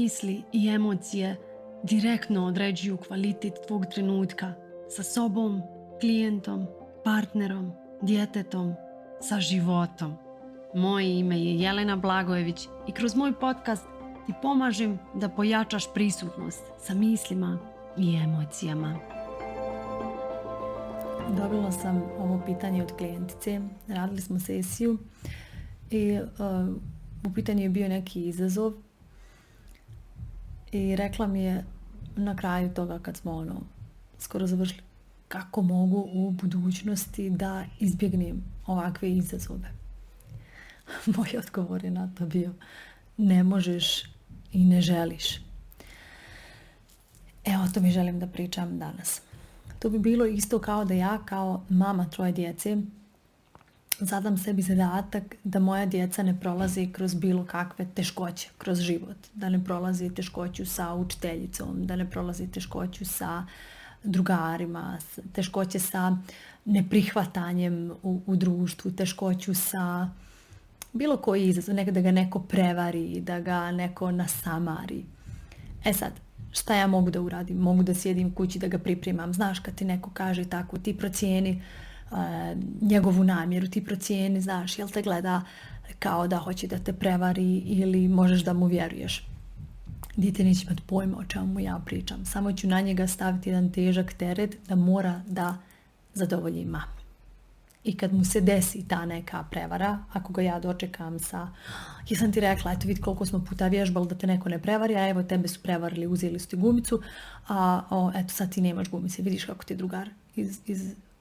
misli i emocije direktno određuju kvalitet tvog trenutka sa sobom, klijentom, partnerom, djetetom, sa životom. Moje ime je Jelena Blagojević i kroz moj podcast ti pomažem da pojačaš prisutnost sa mislima i emocijama. Dobila sam ovo pitanje od klijentice, radili smo sesiju i e, u pitanju je bio neki izazov i rekla mi je na kraju toga kad smo ono skoro završili kako mogu u budućnosti da izbjegnem ovakve izazove. Moj odgovor je na to bio ne možeš i ne želiš. Evo, to mi želim da pričam danas. To bi bilo isto kao da ja kao mama troje djece zadam sebi zadatak da moja djeca ne prolazi kroz bilo kakve teškoće, kroz život. Da ne prolazi teškoću sa učiteljicom, da ne prolazi teškoću sa drugarima, teškoće sa neprihvatanjem u, u društvu, teškoću sa bilo koji izazov, nekada da ga neko prevari, da ga neko nasamari. E sad, šta ja mogu da uradim? Mogu da sjedim kući da ga pripremam. Znaš, kad ti neko kaže tako, ti procijeni E, njegovu namjeru, ti procijeni, znaš, jel te gleda kao da hoće da te prevari ili možeš da mu vjeruješ. Dite neće imati pojma o čemu ja pričam. Samo ću na njega staviti jedan težak teret da mora da zadovolji mamu. I kad mu se desi ta neka prevara, ako ga ja dočekam sa ah, sam ti rekla, eto vidi koliko smo puta vježbali da te neko ne prevari, a evo tebe su prevarili, uzeli su ti gumicu, a eto sad ti nemaš gumice, vidiš kako ti drugar iz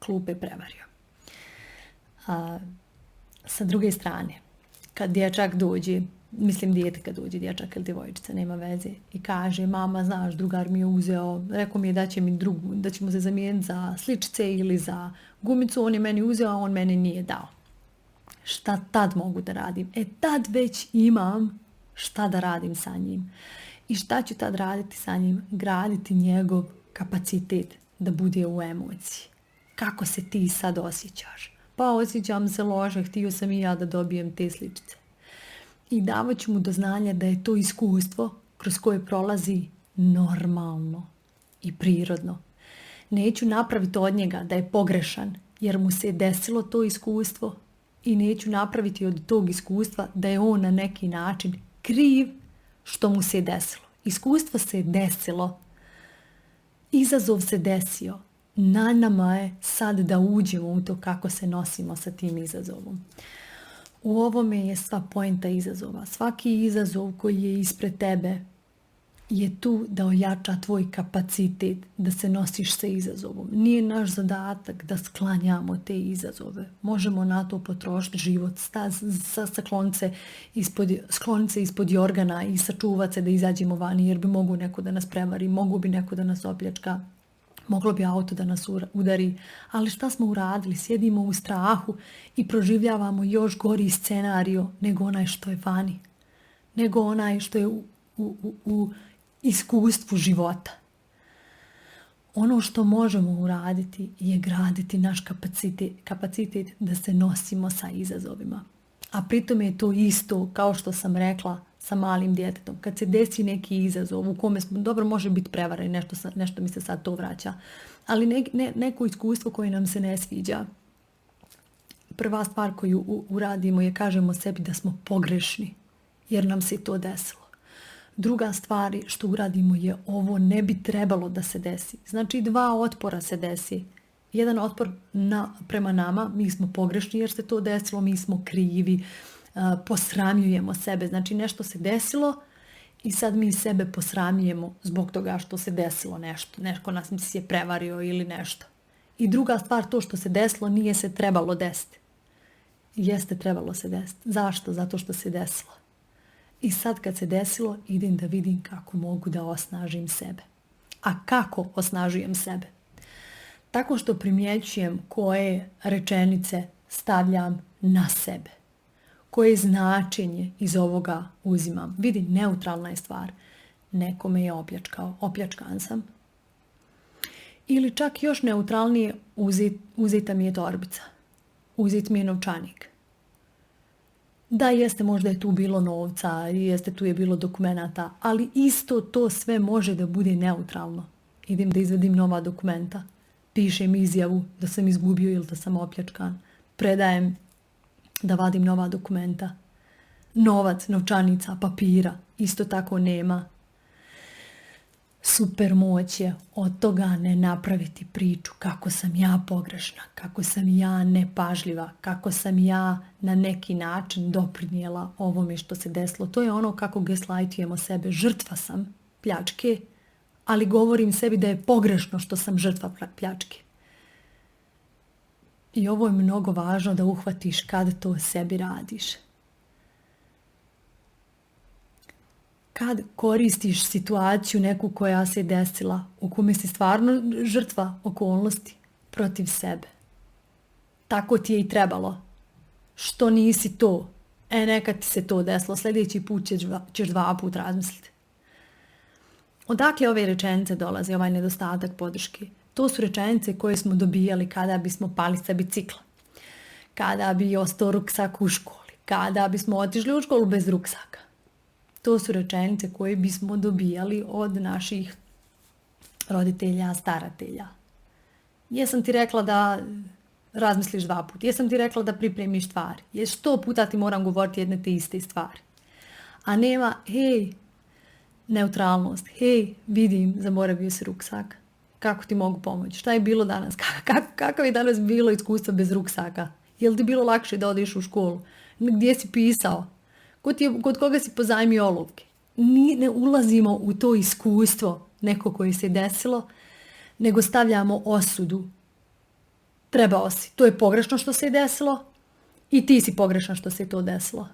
klupe prevario. A, sa druge strane, kad dječak dođe, mislim dijete kad dođe, dječak ili djevojčica, nema veze, i kaže, mama, znaš, drugar mi je uzeo, rekao mi je da će, mi drugu, da ćemo se zamijeniti za sličice ili za gumicu, on je meni uzeo, a on meni nije dao. Šta tad mogu da radim? E, tad već imam šta da radim sa njim. I šta ću tad raditi sa njim? Graditi njegov kapacitet da bude u emociji kako se ti sad osjećaš? Pa osjećam se loše, htio sam i ja da dobijem te sličice. I davat ću mu do znanja da je to iskustvo kroz koje prolazi normalno i prirodno. Neću napraviti od njega da je pogrešan jer mu se je desilo to iskustvo i neću napraviti od tog iskustva da je on na neki način kriv što mu se je desilo. Iskustvo se je desilo. Izazov se desio na nama je sad da uđemo u to kako se nosimo sa tim izazovom. U ovome je sva poenta izazova. Svaki izazov koji je ispred tebe je tu da ojača tvoj kapacitet, da se nosiš sa izazovom. Nije naš zadatak da sklanjamo te izazove. Možemo na to potrošiti život, sa, sa ispod, sklonice ispod jorgana i sačuvat se da izađemo vani jer bi mogu neko da nas prevari, mogu bi neko da nas opljačka, moglo bi auto da nas udari, ali šta smo uradili? Sjedimo u strahu i proživljavamo još gori scenario nego onaj što je vani, nego onaj što je u, u, u iskustvu života. Ono što možemo uraditi je graditi naš kapacitet, kapacitet da se nosimo sa izazovima. A pritom je to isto, kao što sam rekla, sa malim djetetom, kad se desi neki izazov u kome smo, dobro, može biti prevara i nešto, nešto mi se sad to vraća, ali ne, ne, neko iskustvo koje nam se ne sviđa, prva stvar koju uradimo je kažemo sebi da smo pogrešni, jer nam se to desilo. Druga stvar što uradimo je ovo ne bi trebalo da se desi. Znači dva otpora se desi. Jedan otpor na, prema nama, mi smo pogrešni jer se to desilo, mi smo krivi, posramljujemo sebe. Znači nešto se desilo i sad mi sebe posramljujemo zbog toga što se desilo nešto. Nešto nas mi je prevario ili nešto. I druga stvar, to što se desilo nije se trebalo desiti. Jeste trebalo se desiti. Zašto? Zato što se desilo. I sad kad se desilo, idem da vidim kako mogu da osnažim sebe. A kako osnažujem sebe? Tako što primjećujem koje rečenice stavljam na sebe koje značenje iz ovoga uzimam. Vidi, neutralna je stvar. Nekome je opljačkao, opljačkan sam. Ili čak još neutralnije, uzit, uzita mi je torbica. Uzit mi je novčanik. Da, jeste, možda je tu bilo novca, jeste, tu je bilo dokumenata, ali isto to sve može da bude neutralno. Idem da izvedim nova dokumenta, pišem izjavu da sam izgubio ili da sam opljačkan, predajem da vadim nova dokumenta. Novac, novčanica, papira, isto tako nema. Super moć je od toga ne napraviti priču kako sam ja pogrešna, kako sam ja nepažljiva, kako sam ja na neki način doprinijela ovome što se desilo. To je ono kako geslajtujemo sebe. Žrtva sam pljačke, ali govorim sebi da je pogrešno što sam žrtva pljačke. I ovo je mnogo važno da uhvatiš kad to sebi radiš. Kad koristiš situaciju neku koja se desila, u kome si stvarno žrtva okolnosti protiv sebe. Tako ti je i trebalo. Što nisi to? E, neka ti se to desilo. Sljedeći put ćeš dva, ćeš put razmisliti. Odakle ove rečenice dolaze, ovaj nedostatak podrške? To su rečenice koje smo dobijali kada bismo pali sa bicikla, kada bi ostao ruksak u školi, kada bismo otišli u školu bez ruksaka. To su rečenice koje bismo dobijali od naših roditelja, staratelja. Jesam ti rekla da razmisliš dva puta, jesam ti rekla da pripremiš stvari, jer sto puta ti moram govoriti jedne te iste stvari. A nema, hej, neutralnost, hej, vidim, zaboravio si ruksak, kako ti mogu pomoći, šta je bilo danas, kako, kako je danas bilo iskustvo bez ruksaka, je li ti bilo lakše da odeš u školu, gdje si pisao, kod, je, kod koga si pozajmio olovke. Ni, ne ulazimo u to iskustvo neko koje se desilo, nego stavljamo osudu. Trebao si, to je pogrešno što se je desilo i ti si pogrešan što se je to desilo.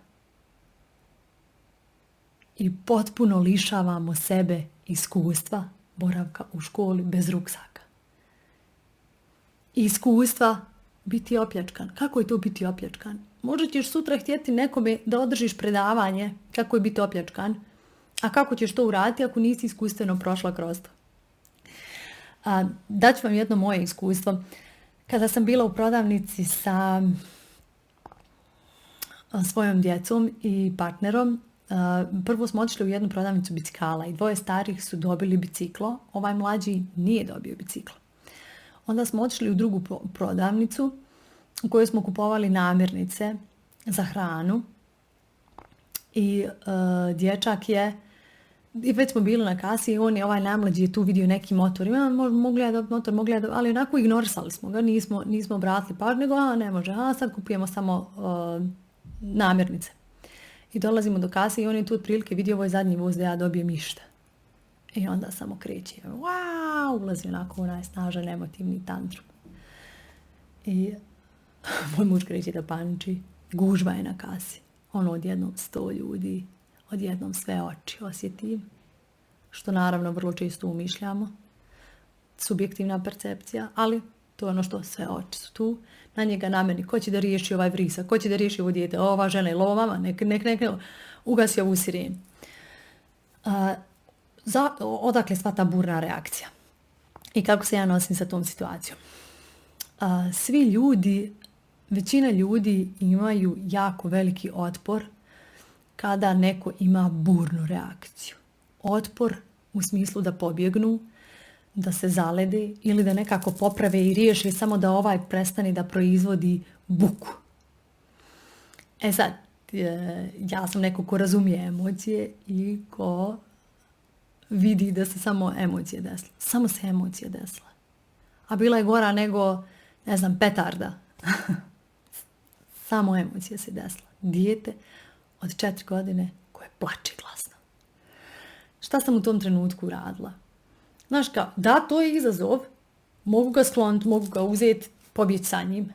I potpuno lišavamo sebe iskustva boravka u školi bez ruksaka. iskustva biti opljačkan. Kako je to biti opljačkan? Možda ćeš sutra htjeti nekome da održiš predavanje kako je biti opljačkan, a kako ćeš to uraditi ako nisi iskustveno prošla kroz to? A, daću vam jedno moje iskustvo. Kada sam bila u prodavnici sa svojom djecom i partnerom, Uh, prvo smo otišli u jednu prodavnicu bicikala i dvoje starih su dobili biciklo, ovaj mlađi nije dobio biciklo. Onda smo otišli u drugu prodavnicu u kojoj smo kupovali namirnice za hranu i uh, dječak je i već smo bili na kasi i on je ovaj najmlađi je tu vidio neki motor. Ima, mogli ja dobiti motor, mogli ja dobiti, ali onako ignorisali smo ga, nismo, nismo obratili pažnju, nego a ne može, a sad kupujemo samo uh, namirnice. I dolazimo do kase i on je tu otprilike vidio je zadnji voz da ja dobijem išta. I onda samo kreće. Wow, ulazi onako u najsnažan emotivni tantrum. I moj muž kreće da paniči. Gužva je na kasi. Ono odjednom sto ljudi, odjednom sve oči osjeti. Što naravno vrlo često umišljamo. Subjektivna percepcija, ali to je ono što sve oči su tu. Na njega nameni. Ko će da riješi ovaj vrisa? Ko će da riješi ovo dijete? Ova žena je lovama? Nek, nek, nek, nek. Ugasi ovu sirenu. A, odakle sva ta burna reakcija? I kako se ja nosim sa tom situacijom? svi ljudi, većina ljudi imaju jako veliki otpor kada neko ima burnu reakciju. Otpor u smislu da pobjegnu, da se zaledi ili da nekako poprave i riješi samo da ovaj prestani da proizvodi buku. E sad, e, ja sam neko ko razumije emocije i ko vidi da se samo emocije desile. Samo se emocije desile. A bila je gora nego, ne znam, petarda. samo emocije se desile. Dijete od četiri godine koje plače glasno. Šta sam u tom trenutku radila? Znaš kao, da, to je izazov, mogu ga skloniti, mogu ga uzeti, pobjeći sa njim.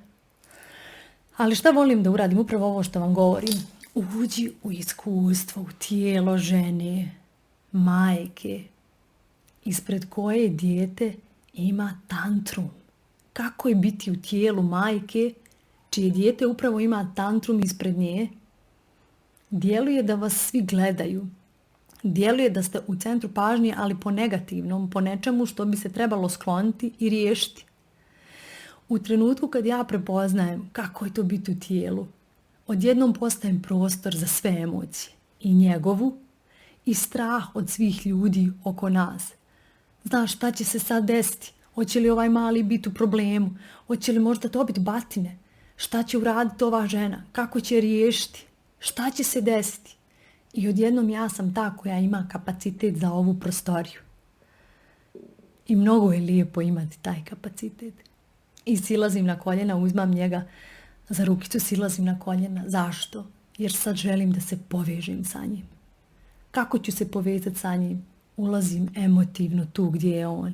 Ali šta volim da uradim? Upravo ovo što vam govorim. Uđi u iskustvo, u tijelo žene, majke, ispred koje dijete ima tantrum. Kako je biti u tijelu majke, čije dijete upravo ima tantrum ispred nje? Djeluje da vas svi gledaju, djeluje da ste u centru pažnje, ali po negativnom, po nečemu što bi se trebalo skloniti i riješiti. U trenutku kad ja prepoznajem kako je to biti u tijelu, odjednom postajem prostor za sve emocije, i njegovu, i strah od svih ljudi oko nas. Znaš šta će se sad desiti? Hoće li ovaj mali biti u problemu? Hoće li možda dobiti batine? Šta će uraditi ova žena? Kako će riješiti? Šta će se desiti? I odjednom ja sam ta koja ima kapacitet za ovu prostoriju. I mnogo je lijepo imati taj kapacitet. I silazim na koljena, uzmam njega za rukicu, silazim na koljena. Zašto? Jer sad želim da se povežem sa njim. Kako ću se povezati sa njim? Ulazim emotivno tu gdje je on.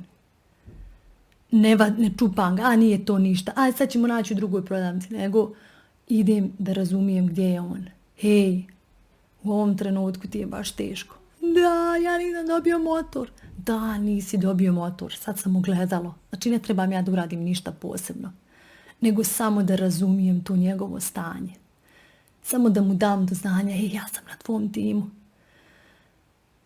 Ne, ne čupam ga, a nije to ništa. A sad ćemo naći u drugoj prodavnici. Nego idem da razumijem gdje je on. Hej, u ovom trenutku ti je baš teško. Da, ja nisam dobio motor. Da, nisi dobio motor, sad sam ogledalo. Znači ne trebam ja da uradim ništa posebno. Nego samo da razumijem to njegovo stanje. Samo da mu dam do znanja, i ja sam na tvom timu.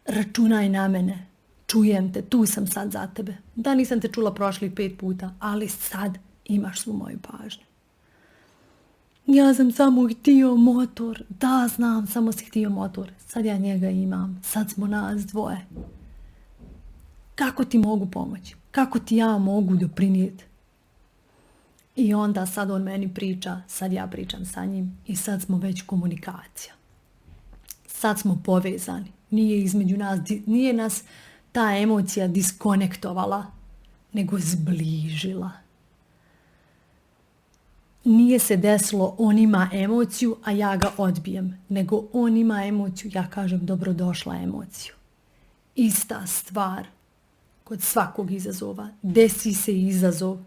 Računaj na mene, čujem te, tu sam sad za tebe. Da, nisam te čula prošlih pet puta, ali sad imaš svu moju pažnju ja sam samo htio motor, da znam, samo si htio motor, sad ja njega imam, sad smo nas dvoje. Kako ti mogu pomoći? Kako ti ja mogu doprinijeti? I onda sad on meni priča, sad ja pričam sa njim i sad smo već komunikacija. Sad smo povezani. Nije između nas, nije nas ta emocija diskonektovala, nego zbližila nije se desilo, on ima emociju, a ja ga odbijem. Nego on ima emociju, ja kažem dobrodošla emociju. Ista stvar kod svakog izazova. Desi se izazov.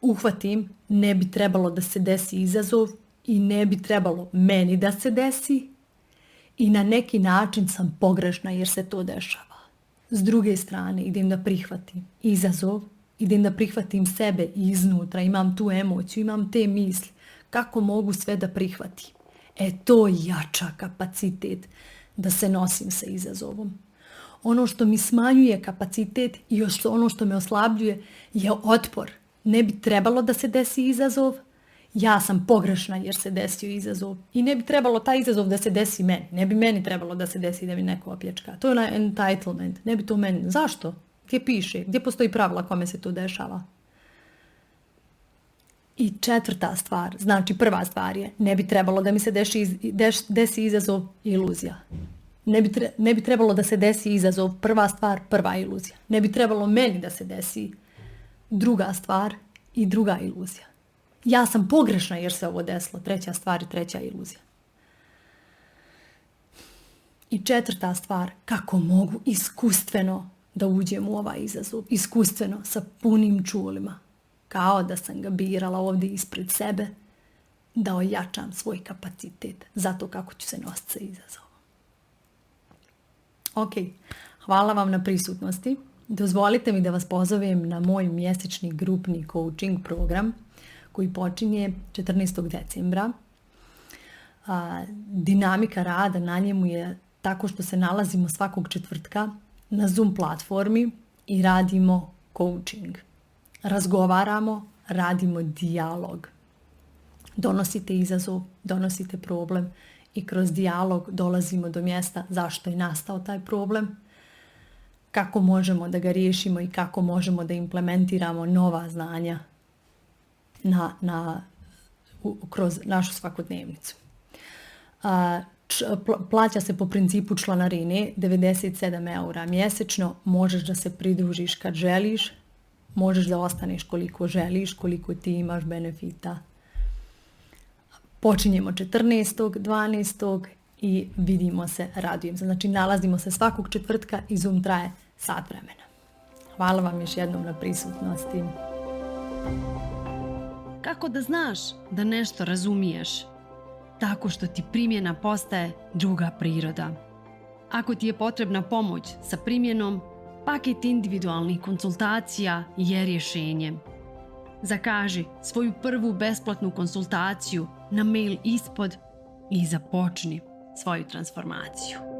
Uhvatim, ne bi trebalo da se desi izazov i ne bi trebalo meni da se desi. I na neki način sam pogrešna jer se to dešava. S druge strane idem da prihvatim izazov idem da prihvatim sebe iznutra, imam tu emociju, imam te misli, kako mogu sve da prihvatim? E to jača kapacitet da se nosim sa izazovom. Ono što mi smanjuje kapacitet i ono što me oslabljuje je otpor. Ne bi trebalo da se desi izazov, ja sam pogrešna jer se desio izazov i ne bi trebalo taj izazov da se desi meni. Ne bi meni trebalo da se desi da mi neko oplječka. To je entitlement. Ne bi to meni. Zašto? Gdje piše? Gdje postoji pravila kome se to dešava? I četvrta stvar, znači prva stvar je, ne bi trebalo da mi se deši, deš, desi izazov iluzija. Ne bi, ne bi trebalo da se desi izazov prva stvar, prva iluzija. Ne bi trebalo meni da se desi druga stvar i druga iluzija. Ja sam pogrešna jer se ovo desilo, treća stvar i treća iluzija. I četvrta stvar, kako mogu iskustveno da uđem u ovaj izazov iskustveno sa punim čulima, kao da sam ga birala ovdje ispred sebe, da ojačam svoj kapacitet za to kako ću se nositi sa izazovom. Ok, hvala vam na prisutnosti. Dozvolite mi da vas pozovem na moj mjesečni grupni coaching program koji počinje 14. decembra. Dinamika rada na njemu je tako što se nalazimo svakog četvrtka na Zoom platformi i radimo coaching. Razgovaramo, radimo dijalog. Donosite izazov, donosite problem i kroz dijalog dolazimo do mjesta zašto je nastao taj problem, kako možemo da ga riješimo i kako možemo da implementiramo nova znanja na, na, kroz našu svakodnevnicu. A, plaća se po principu članarine 97 eura mjesečno, možeš da se pridružiš kad želiš, možeš da ostaneš koliko želiš, koliko ti imaš benefita. Počinjemo 14. 12. i vidimo se, radujem se. Znači nalazimo se svakog četvrtka i Zoom traje sat vremena. Hvala vam još jednom na prisutnosti. Kako da znaš da nešto razumiješ? tako što ti primjena postaje druga priroda. Ako ti je potrebna pomoć sa primjenom, paket individualnih konsultacija je rješenje. Zakaži svoju prvu besplatnu konsultaciju na mail ispod i započni svoju transformaciju.